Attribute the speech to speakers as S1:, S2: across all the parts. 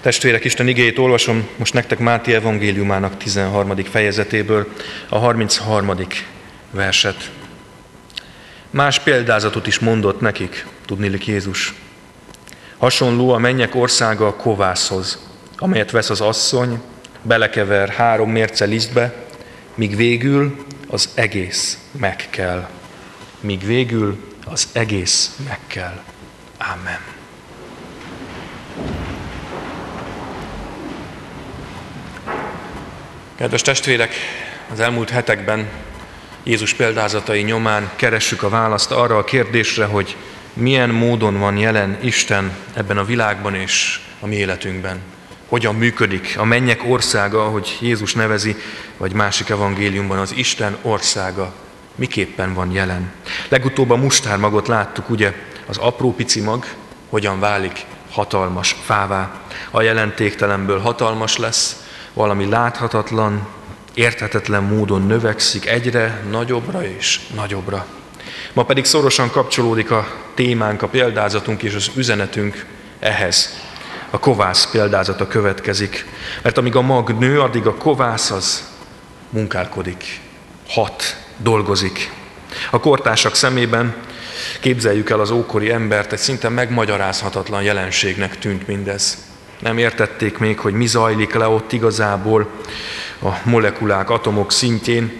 S1: Testvérek, Isten igéjét olvasom most nektek Máté evangéliumának 13. fejezetéből a 33. verset. Más példázatot is mondott nekik, tudnilik Jézus. Hasonló a mennyek országa a kovászhoz, amelyet vesz az asszony, belekever három mérce lisztbe, míg végül az egész meg kell. Míg végül az egész meg kell. Amen. Kedves testvérek, az elmúlt hetekben Jézus példázatai nyomán keressük a választ arra a kérdésre, hogy milyen módon van jelen Isten ebben a világban és a mi életünkben. Hogyan működik a mennyek országa, ahogy Jézus nevezi, vagy másik evangéliumban az Isten országa, miképpen van jelen. Legutóbb a mustármagot láttuk, ugye, az apró pici mag hogyan válik hatalmas fává. A jelentéktelenből hatalmas lesz, valami láthatatlan, érthetetlen módon növekszik egyre nagyobbra és nagyobbra. Ma pedig szorosan kapcsolódik a témánk, a példázatunk és az üzenetünk ehhez. A kovász példázata következik, mert amíg a mag nő, addig a kovász az munkálkodik, hat, dolgozik. A kortársak szemében képzeljük el az ókori embert, egy szinte megmagyarázhatatlan jelenségnek tűnt mindez. Nem értették még, hogy mi zajlik le ott igazából a molekulák, atomok szintjén.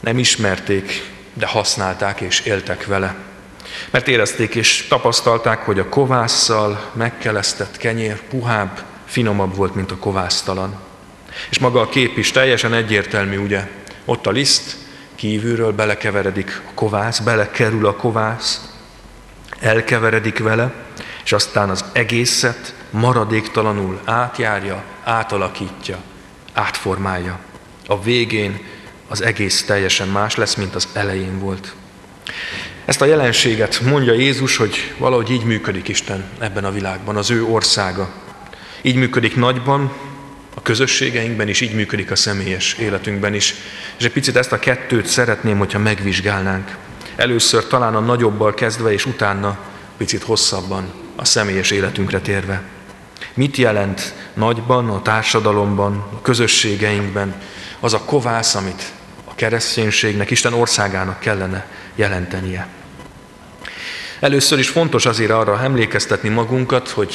S1: Nem ismerték, de használták és éltek vele. Mert érezték és tapasztalták, hogy a kovásszal megkelesztett kenyér puhább, finomabb volt, mint a kovásztalan. És maga a kép is teljesen egyértelmű, ugye? Ott a liszt, kívülről belekeveredik a kovász, belekerül a kovász, elkeveredik vele, és aztán az egészet maradéktalanul átjárja, átalakítja, átformálja. A végén az egész teljesen más lesz, mint az elején volt. Ezt a jelenséget mondja Jézus, hogy valahogy így működik Isten ebben a világban, az ő országa. Így működik nagyban, a közösségeinkben is, így működik a személyes életünkben is. És egy picit ezt a kettőt szeretném, hogyha megvizsgálnánk. Először talán a nagyobbal kezdve, és utána picit hosszabban a személyes életünkre térve. Mit jelent nagyban, a társadalomban, a közösségeinkben az a kovász, amit a kereszténységnek, Isten országának kellene jelentenie? Először is fontos azért arra emlékeztetni magunkat, hogy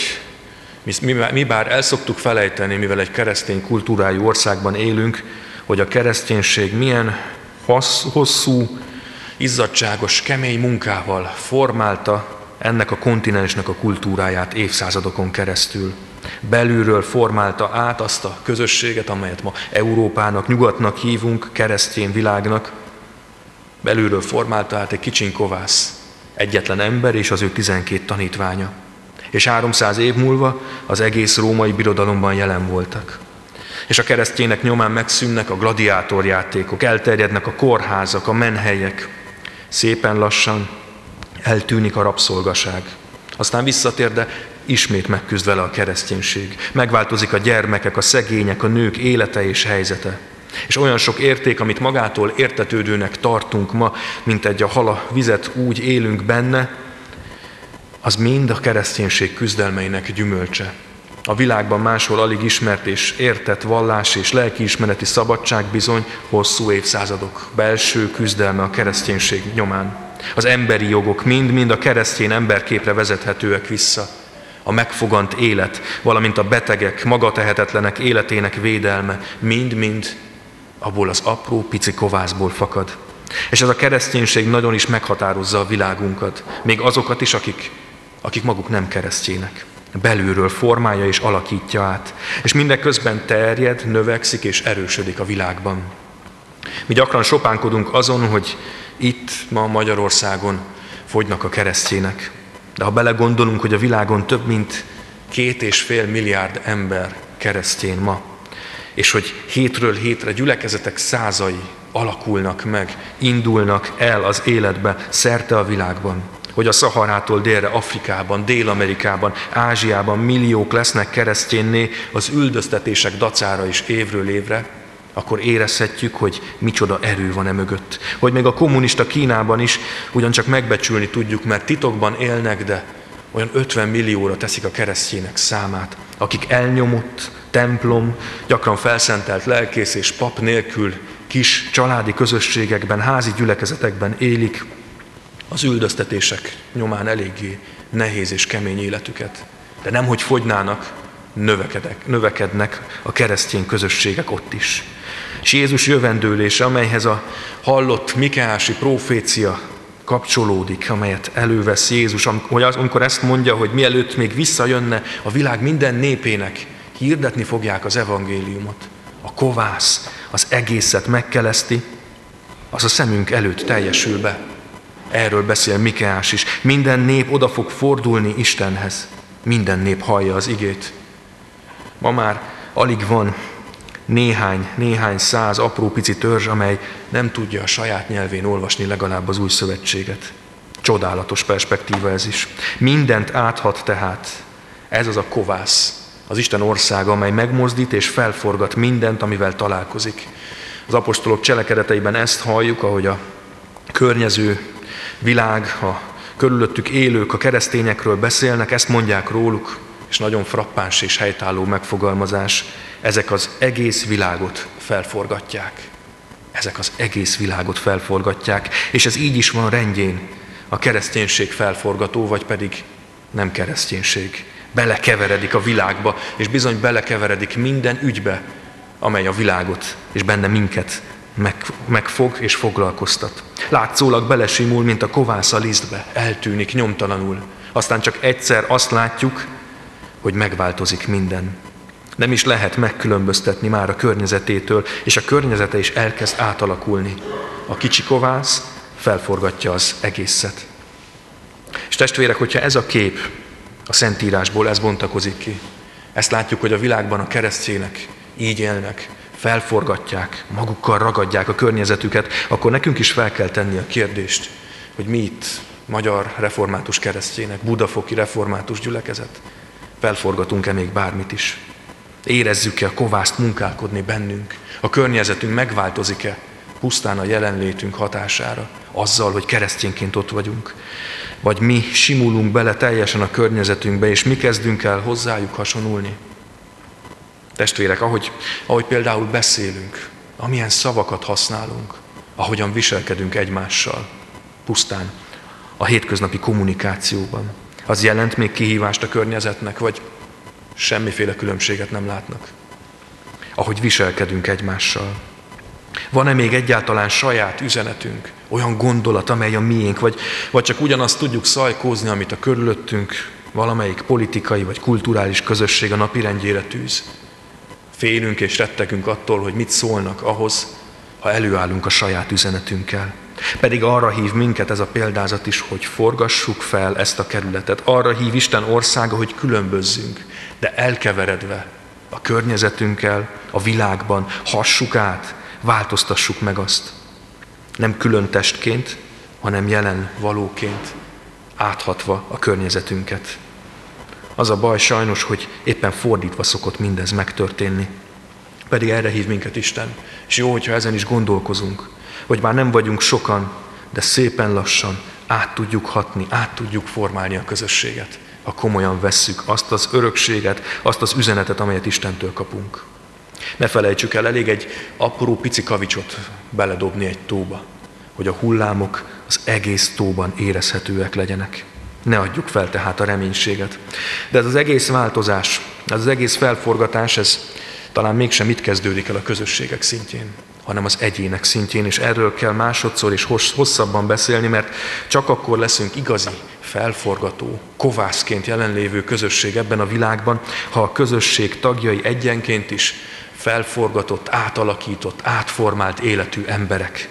S1: mi, bár el szoktuk felejteni, mivel egy keresztény kultúrájú országban élünk, hogy a kereszténység milyen hosszú, izzadságos, kemény munkával formálta ennek a kontinensnek a kultúráját évszázadokon keresztül. Belülről formálta át azt a közösséget, amelyet ma Európának, nyugatnak hívunk, keresztény világnak. Belülről formálta át egy kicsin kovász, egyetlen ember és az ő tizenkét tanítványa és 300 év múlva az egész római birodalomban jelen voltak. És a keresztjének nyomán megszűnnek a gladiátorjátékok, elterjednek a kórházak, a menhelyek. Szépen lassan eltűnik a rabszolgaság. Aztán visszatér, de ismét megküzd vele a kereszténység. Megváltozik a gyermekek, a szegények, a nők élete és helyzete. És olyan sok érték, amit magától értetődőnek tartunk ma, mint egy a hala vizet úgy élünk benne, az mind a kereszténység küzdelmeinek gyümölcse. A világban máshol alig ismert és értett vallás és lelkiismereti szabadság bizony hosszú évszázadok belső küzdelme a kereszténység nyomán. Az emberi jogok mind-mind a keresztény emberképre vezethetőek vissza. A megfogant élet, valamint a betegek, magatehetetlenek életének védelme mind-mind abból az apró pici kovászból fakad. És ez a kereszténység nagyon is meghatározza a világunkat, még azokat is, akik akik maguk nem keresztjének. Belülről formálja és alakítja át. És mindeközben terjed, növekszik és erősödik a világban. Mi gyakran sopánkodunk azon, hogy itt ma Magyarországon fogynak a keresztjének. De ha belegondolunk, hogy a világon több mint két és fél milliárd ember keresztjén ma, és hogy hétről hétre gyülekezetek százai alakulnak meg, indulnak el az életbe szerte a világban, hogy a Szaharától délre Afrikában, Dél-Amerikában, Ázsiában milliók lesznek keresztjénné az üldöztetések dacára is évről évre, akkor érezhetjük, hogy micsoda erő van e mögött. Hogy még a kommunista Kínában is ugyancsak megbecsülni tudjuk, mert titokban élnek, de olyan 50 millióra teszik a keresztjének számát. akik elnyomott templom, gyakran felszentelt lelkész és pap nélkül kis családi közösségekben, házi gyülekezetekben élik az üldöztetések nyomán eléggé nehéz és kemény életüket. De nem, hogy fogynának, növekedek, növekednek a keresztény közösségek ott is. És Jézus jövendőlése, amelyhez a hallott Mikeási profécia kapcsolódik, amelyet elővesz Jézus, amikor ezt mondja, hogy mielőtt még visszajönne a világ minden népének, hirdetni fogják az evangéliumot. A kovász az egészet megkeleszti, az a szemünk előtt teljesül be. Erről beszél Mikeás is. Minden nép oda fog fordulni Istenhez. Minden nép hallja az igét. Ma már alig van néhány, néhány száz apró pici törzs, amely nem tudja a saját nyelvén olvasni legalább az új szövetséget. Csodálatos perspektíva ez is. Mindent áthat tehát. Ez az a kovász, az Isten országa, amely megmozdít és felforgat mindent, amivel találkozik. Az apostolok cselekedeteiben ezt halljuk, ahogy a környező világ, a körülöttük élők a keresztényekről beszélnek, ezt mondják róluk, és nagyon frappáns és helytálló megfogalmazás, ezek az egész világot felforgatják. Ezek az egész világot felforgatják, és ez így is van rendjén, a kereszténység felforgató, vagy pedig nem kereszténység. Belekeveredik a világba, és bizony belekeveredik minden ügybe, amely a világot és benne minket meg, megfog és foglalkoztat. Látszólag belesimul, mint a kovász a lisztbe, eltűnik nyomtalanul. Aztán csak egyszer azt látjuk, hogy megváltozik minden. Nem is lehet megkülönböztetni már a környezetétől, és a környezete is elkezd átalakulni. A kicsi kovász felforgatja az egészet. És testvérek, hogyha ez a kép a Szentírásból, ez bontakozik ki, ezt látjuk, hogy a világban a keresztjének így élnek, felforgatják, magukkal ragadják a környezetüket, akkor nekünk is fel kell tenni a kérdést, hogy mi itt magyar református keresztjének, budafoki református gyülekezet, felforgatunk-e még bármit is. Érezzük-e a kovászt munkálkodni bennünk? A környezetünk megváltozik-e pusztán a jelenlétünk hatására, azzal, hogy keresztényként ott vagyunk? Vagy mi simulunk bele teljesen a környezetünkbe, és mi kezdünk el hozzájuk hasonulni? Testvérek, ahogy, ahogy például beszélünk, amilyen szavakat használunk, ahogyan viselkedünk egymással, pusztán a hétköznapi kommunikációban, az jelent még kihívást a környezetnek, vagy semmiféle különbséget nem látnak? Ahogy viselkedünk egymással. Van-e még egyáltalán saját üzenetünk, olyan gondolat, amely a miénk, vagy, vagy csak ugyanazt tudjuk szajkózni, amit a körülöttünk valamelyik politikai vagy kulturális közösség a napirendjére tűz? Félünk és rettegünk attól, hogy mit szólnak ahhoz, ha előállunk a saját üzenetünkkel. Pedig arra hív minket ez a példázat is, hogy forgassuk fel ezt a kerületet. Arra hív Isten országa, hogy különbözzünk, de elkeveredve a környezetünkkel, a világban, hassuk át, változtassuk meg azt. Nem külön testként, hanem jelen valóként, áthatva a környezetünket. Az a baj sajnos, hogy éppen fordítva szokott mindez megtörténni. Pedig erre hív minket Isten. És jó, hogyha ezen is gondolkozunk, hogy már nem vagyunk sokan, de szépen lassan át tudjuk hatni, át tudjuk formálni a közösséget, ha komolyan vesszük azt az örökséget, azt az üzenetet, amelyet Istentől kapunk. Ne felejtsük el, elég egy apró pici kavicsot beledobni egy tóba, hogy a hullámok az egész tóban érezhetőek legyenek. Ne adjuk fel tehát a reménységet. De ez az egész változás, ez az egész felforgatás, ez talán mégsem itt kezdődik el a közösségek szintjén, hanem az egyének szintjén, és erről kell másodszor és hosszabban beszélni, mert csak akkor leszünk igazi, felforgató, kovászként jelenlévő közösség ebben a világban, ha a közösség tagjai egyenként is felforgatott, átalakított, átformált életű emberek.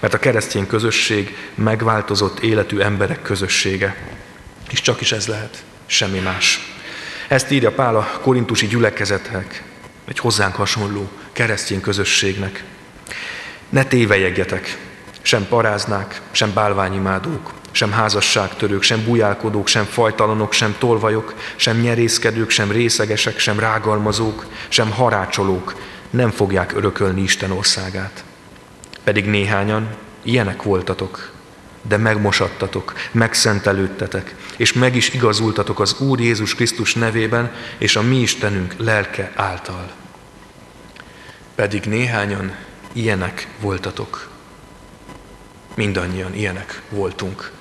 S1: Mert a keresztény közösség megváltozott életű emberek közössége. És csak is ez lehet, semmi más. Ezt írja Pál a korintusi gyülekezetnek, egy hozzánk hasonló keresztény közösségnek. Ne tévejegjetek, sem paráznák, sem bálványimádók, sem házasságtörők, sem bujálkodók, sem fajtalanok, sem tolvajok, sem nyerészkedők, sem részegesek, sem rágalmazók, sem harácsolók nem fogják örökölni Isten országát. Pedig néhányan ilyenek voltatok, de megmosattatok, megszentelődtetek, és meg is igazultatok az Úr Jézus Krisztus nevében, és a mi Istenünk lelke által. Pedig néhányan ilyenek voltatok. Mindannyian ilyenek voltunk.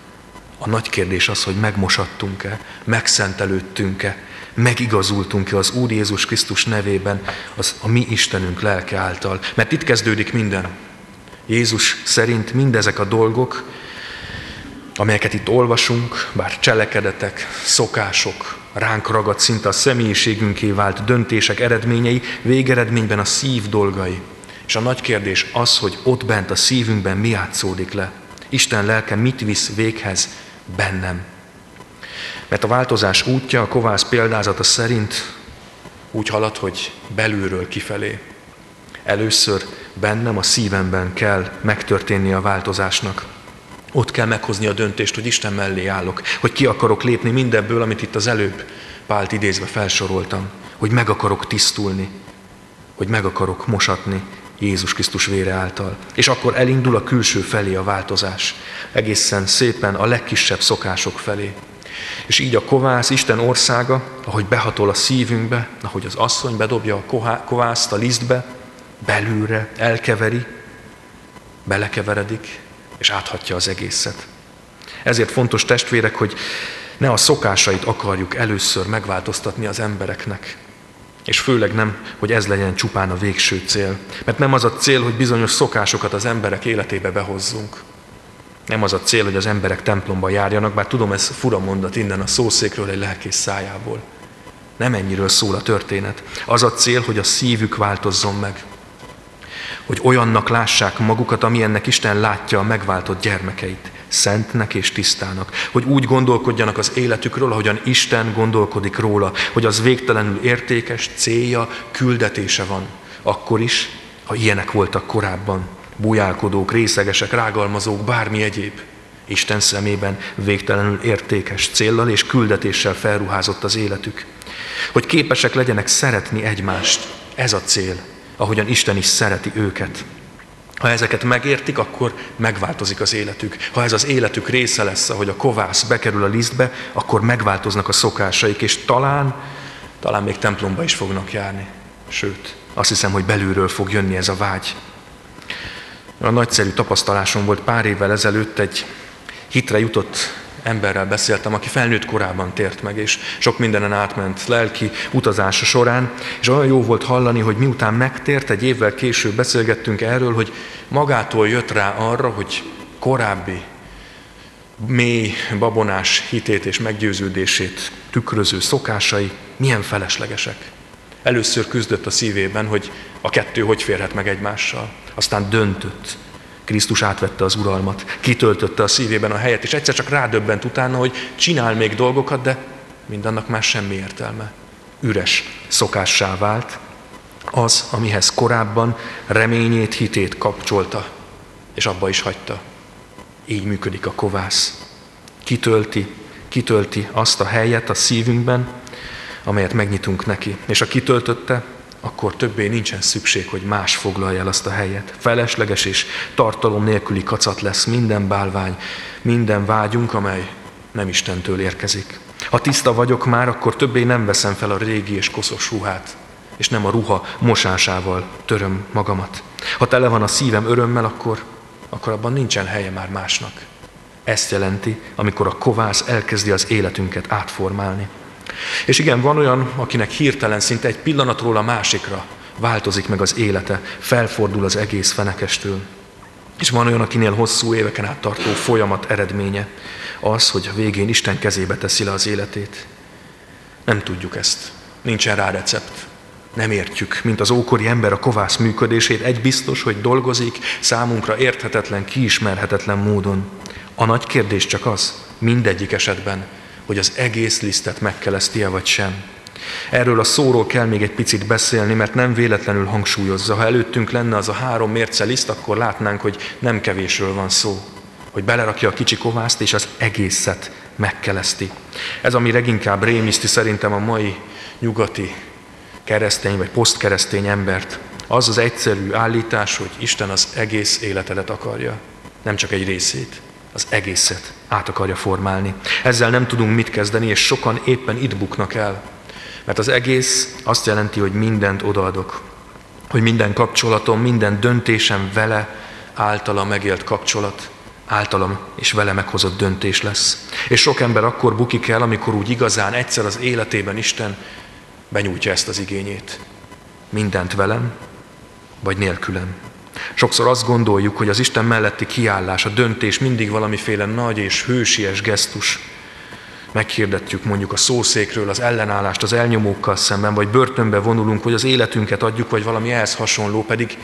S1: A nagy kérdés az, hogy megmosattunk-e, megszentelődtünk-e, megigazultunk-e az Úr Jézus Krisztus nevében, az a mi Istenünk lelke által. Mert itt kezdődik minden. Jézus szerint mindezek a dolgok, amelyeket itt olvasunk, bár cselekedetek, szokások, ránk ragadt szinte a személyiségünké vált döntések eredményei, végeredményben a szív dolgai. És a nagy kérdés az, hogy ott bent a szívünkben mi játszódik le. Isten lelke mit visz véghez bennem. Mert a változás útja a kovász példázata szerint úgy halad, hogy belülről kifelé. Először bennem, a szívemben kell megtörténni a változásnak. Ott kell meghozni a döntést, hogy Isten mellé állok, hogy ki akarok lépni mindebből, amit itt az előbb Pált idézve felsoroltam, hogy meg akarok tisztulni, hogy meg akarok mosatni Jézus Krisztus vére által. És akkor elindul a külső felé a változás, egészen szépen a legkisebb szokások felé. És így a kovász, Isten országa, ahogy behatol a szívünkbe, ahogy az asszony bedobja a kovászt a lisztbe, belülre elkeveri, belekeveredik, és áthatja az egészet. Ezért fontos testvérek, hogy ne a szokásait akarjuk először megváltoztatni az embereknek, és főleg nem, hogy ez legyen csupán a végső cél. Mert nem az a cél, hogy bizonyos szokásokat az emberek életébe behozzunk. Nem az a cél, hogy az emberek templomba járjanak, bár tudom, ez fura mondat innen a szószékről egy lelkész szájából. Nem ennyiről szól a történet. Az a cél, hogy a szívük változzon meg hogy olyannak lássák magukat, amilyennek Isten látja a megváltott gyermekeit, szentnek és tisztának, hogy úgy gondolkodjanak az életükről, ahogyan Isten gondolkodik róla, hogy az végtelenül értékes célja, küldetése van, akkor is, ha ilyenek voltak korábban, bujálkodók, részegesek, rágalmazók, bármi egyéb. Isten szemében végtelenül értékes céllal és küldetéssel felruházott az életük. Hogy képesek legyenek szeretni egymást, ez a cél, ahogyan Isten is szereti őket. Ha ezeket megértik, akkor megváltozik az életük. Ha ez az életük része lesz, ahogy a kovász bekerül a lisztbe, akkor megváltoznak a szokásaik, és talán, talán még templomba is fognak járni. Sőt, azt hiszem, hogy belülről fog jönni ez a vágy. A nagyszerű tapasztalásom volt pár évvel ezelőtt egy hitre jutott emberrel beszéltem, aki felnőtt korában tért meg, és sok mindenen átment lelki utazása során, és olyan jó volt hallani, hogy miután megtért, egy évvel később beszélgettünk erről, hogy magától jött rá arra, hogy korábbi mély, babonás hitét és meggyőződését tükröző szokásai milyen feleslegesek. Először küzdött a szívében, hogy a kettő hogy férhet meg egymással. Aztán döntött, Krisztus átvette az uralmat, kitöltötte a szívében a helyet, és egyszer csak rádöbbent utána, hogy csinál még dolgokat, de mindannak már semmi értelme. Üres szokássá vált az, amihez korábban reményét, hitét kapcsolta, és abba is hagyta. Így működik a kovász. Kitölti, kitölti azt a helyet a szívünkben, amelyet megnyitunk neki. És a kitöltötte, akkor többé nincsen szükség, hogy más foglalja el azt a helyet. Felesleges és tartalom nélküli kacat lesz minden bálvány, minden vágyunk, amely nem Istentől érkezik. Ha tiszta vagyok már, akkor többé nem veszem fel a régi és koszos ruhát, és nem a ruha mosásával töröm magamat. Ha tele van a szívem örömmel, akkor, akkor abban nincsen helye már másnak. Ezt jelenti, amikor a kovász elkezdi az életünket átformálni. És igen, van olyan, akinek hirtelen szinte egy pillanatról a másikra változik meg az élete, felfordul az egész fenekestől. És van olyan, akinél hosszú éveken át tartó folyamat eredménye az, hogy végén Isten kezébe teszi le az életét. Nem tudjuk ezt. Nincsen rá recept. Nem értjük, mint az ókori ember a kovász működését. Egy biztos, hogy dolgozik számunkra érthetetlen, kiismerhetetlen módon. A nagy kérdés csak az, mindegyik esetben, hogy az egész lisztet megkeleszti-e vagy sem. Erről a szóról kell még egy picit beszélni, mert nem véletlenül hangsúlyozza. Ha előttünk lenne az a három mérce liszt, akkor látnánk, hogy nem kevésről van szó. Hogy belerakja a kicsi kovászt, és az egészet megkeleszti. Ez, ami leginkább rémiszti szerintem a mai nyugati keresztény vagy posztkeresztény embert, az az egyszerű állítás, hogy Isten az egész életedet akarja, nem csak egy részét. Az egészet át akarja formálni. Ezzel nem tudunk mit kezdeni, és sokan éppen itt buknak el. Mert az egész azt jelenti, hogy mindent odaadok. Hogy minden kapcsolatom, minden döntésem vele általa megélt kapcsolat, általam és vele meghozott döntés lesz. És sok ember akkor bukik el, amikor úgy igazán egyszer az életében Isten benyújtja ezt az igényét. Mindent velem, vagy nélkülem. Sokszor azt gondoljuk, hogy az Isten melletti kiállás, a döntés mindig valamiféle nagy és hősies gesztus. Meghirdetjük mondjuk a szószékről az ellenállást az elnyomókkal szemben, vagy börtönbe vonulunk, hogy az életünket adjuk, vagy valami ehhez hasonló, pedig,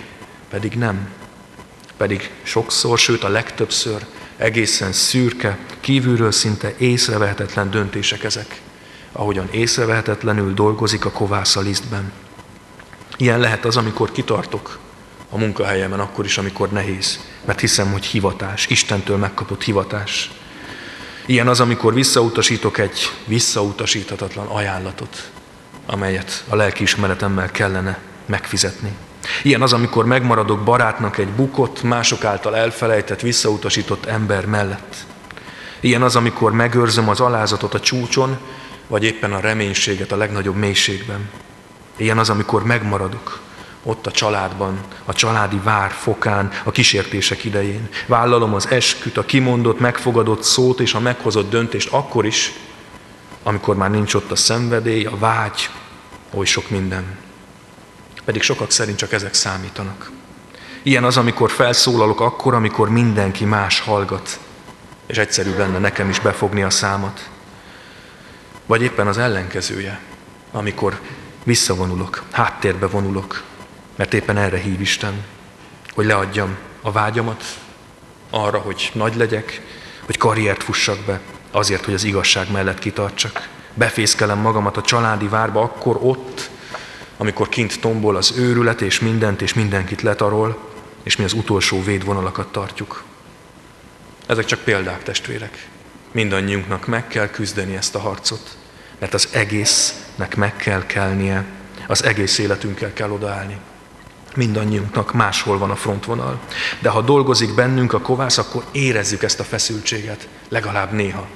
S1: pedig nem. Pedig sokszor, sőt a legtöbbször egészen szürke, kívülről szinte észrevehetetlen döntések ezek, ahogyan észrevehetetlenül dolgozik a kovász a lisztben. Ilyen lehet az, amikor kitartok a munkahelyemen, akkor is, amikor nehéz, mert hiszem, hogy hivatás, Istentől megkapott hivatás. Ilyen az, amikor visszautasítok egy visszautasíthatatlan ajánlatot, amelyet a lelkiismeretemmel kellene megfizetni. Ilyen az, amikor megmaradok barátnak egy bukott, mások által elfelejtett, visszautasított ember mellett. Ilyen az, amikor megőrzöm az alázatot a csúcson, vagy éppen a reménységet a legnagyobb mélységben. Ilyen az, amikor megmaradok ott a családban, a családi vár fokán, a kísértések idején. Vállalom az esküt, a kimondott, megfogadott szót és a meghozott döntést akkor is, amikor már nincs ott a szenvedély, a vágy, oly sok minden. Pedig sokak szerint csak ezek számítanak. Ilyen az, amikor felszólalok akkor, amikor mindenki más hallgat, és egyszerű lenne nekem is befogni a számat. Vagy éppen az ellenkezője, amikor visszavonulok, háttérbe vonulok, mert éppen erre hív Isten, hogy leadjam a vágyamat arra, hogy nagy legyek, hogy karriert fussak be, azért, hogy az igazság mellett kitartsak. Befészkelem magamat a családi várba akkor ott, amikor kint tombol az őrület, és mindent és mindenkit letarol, és mi az utolsó védvonalakat tartjuk. Ezek csak példák, testvérek. Mindannyiunknak meg kell küzdeni ezt a harcot, mert az egésznek meg kell kelnie, az egész életünkkel kell odaállni. Mindannyiunknak máshol van a frontvonal. De ha dolgozik bennünk a kovász, akkor érezzük ezt a feszültséget, legalább néha.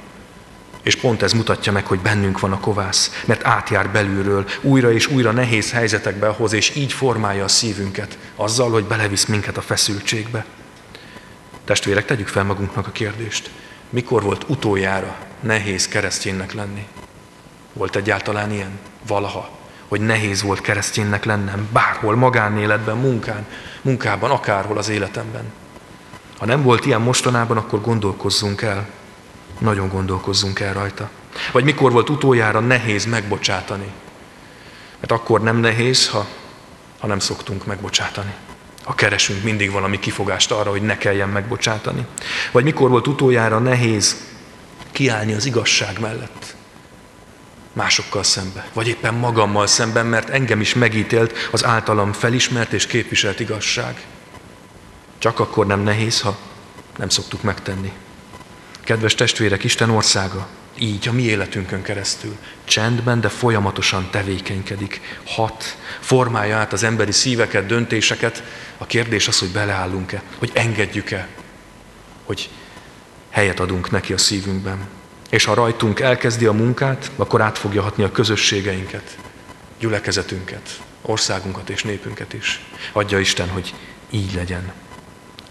S1: És pont ez mutatja meg, hogy bennünk van a kovász, mert átjár belülről, újra és újra nehéz helyzetekbe hoz, és így formálja a szívünket, azzal, hogy belevisz minket a feszültségbe. Testvérek, tegyük fel magunknak a kérdést. Mikor volt utoljára nehéz kereszténynek lenni? Volt egyáltalán ilyen? Valaha? Hogy nehéz volt kereszténynek lennem, bárhol, magánéletben, munkán, munkában, akárhol az életemben. Ha nem volt ilyen mostanában, akkor gondolkozzunk el. Nagyon gondolkozzunk el rajta. Vagy mikor volt utoljára nehéz megbocsátani. Mert akkor nem nehéz, ha, ha nem szoktunk megbocsátani. Ha keresünk mindig valami kifogást arra, hogy ne kelljen megbocsátani. Vagy mikor volt utoljára nehéz kiállni az igazság mellett másokkal szembe, vagy éppen magammal szemben, mert engem is megítélt az általam felismert és képviselt igazság. Csak akkor nem nehéz, ha nem szoktuk megtenni. Kedves testvérek, Isten országa így a mi életünkön keresztül csendben, de folyamatosan tevékenykedik, hat, formálja át az emberi szíveket, döntéseket. A kérdés az, hogy beleállunk-e, hogy engedjük-e, hogy helyet adunk neki a szívünkben. És ha rajtunk elkezdi a munkát, akkor át fogja hatni a közösségeinket, gyülekezetünket, országunkat és népünket is. Adja Isten, hogy így legyen.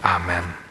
S1: Amen.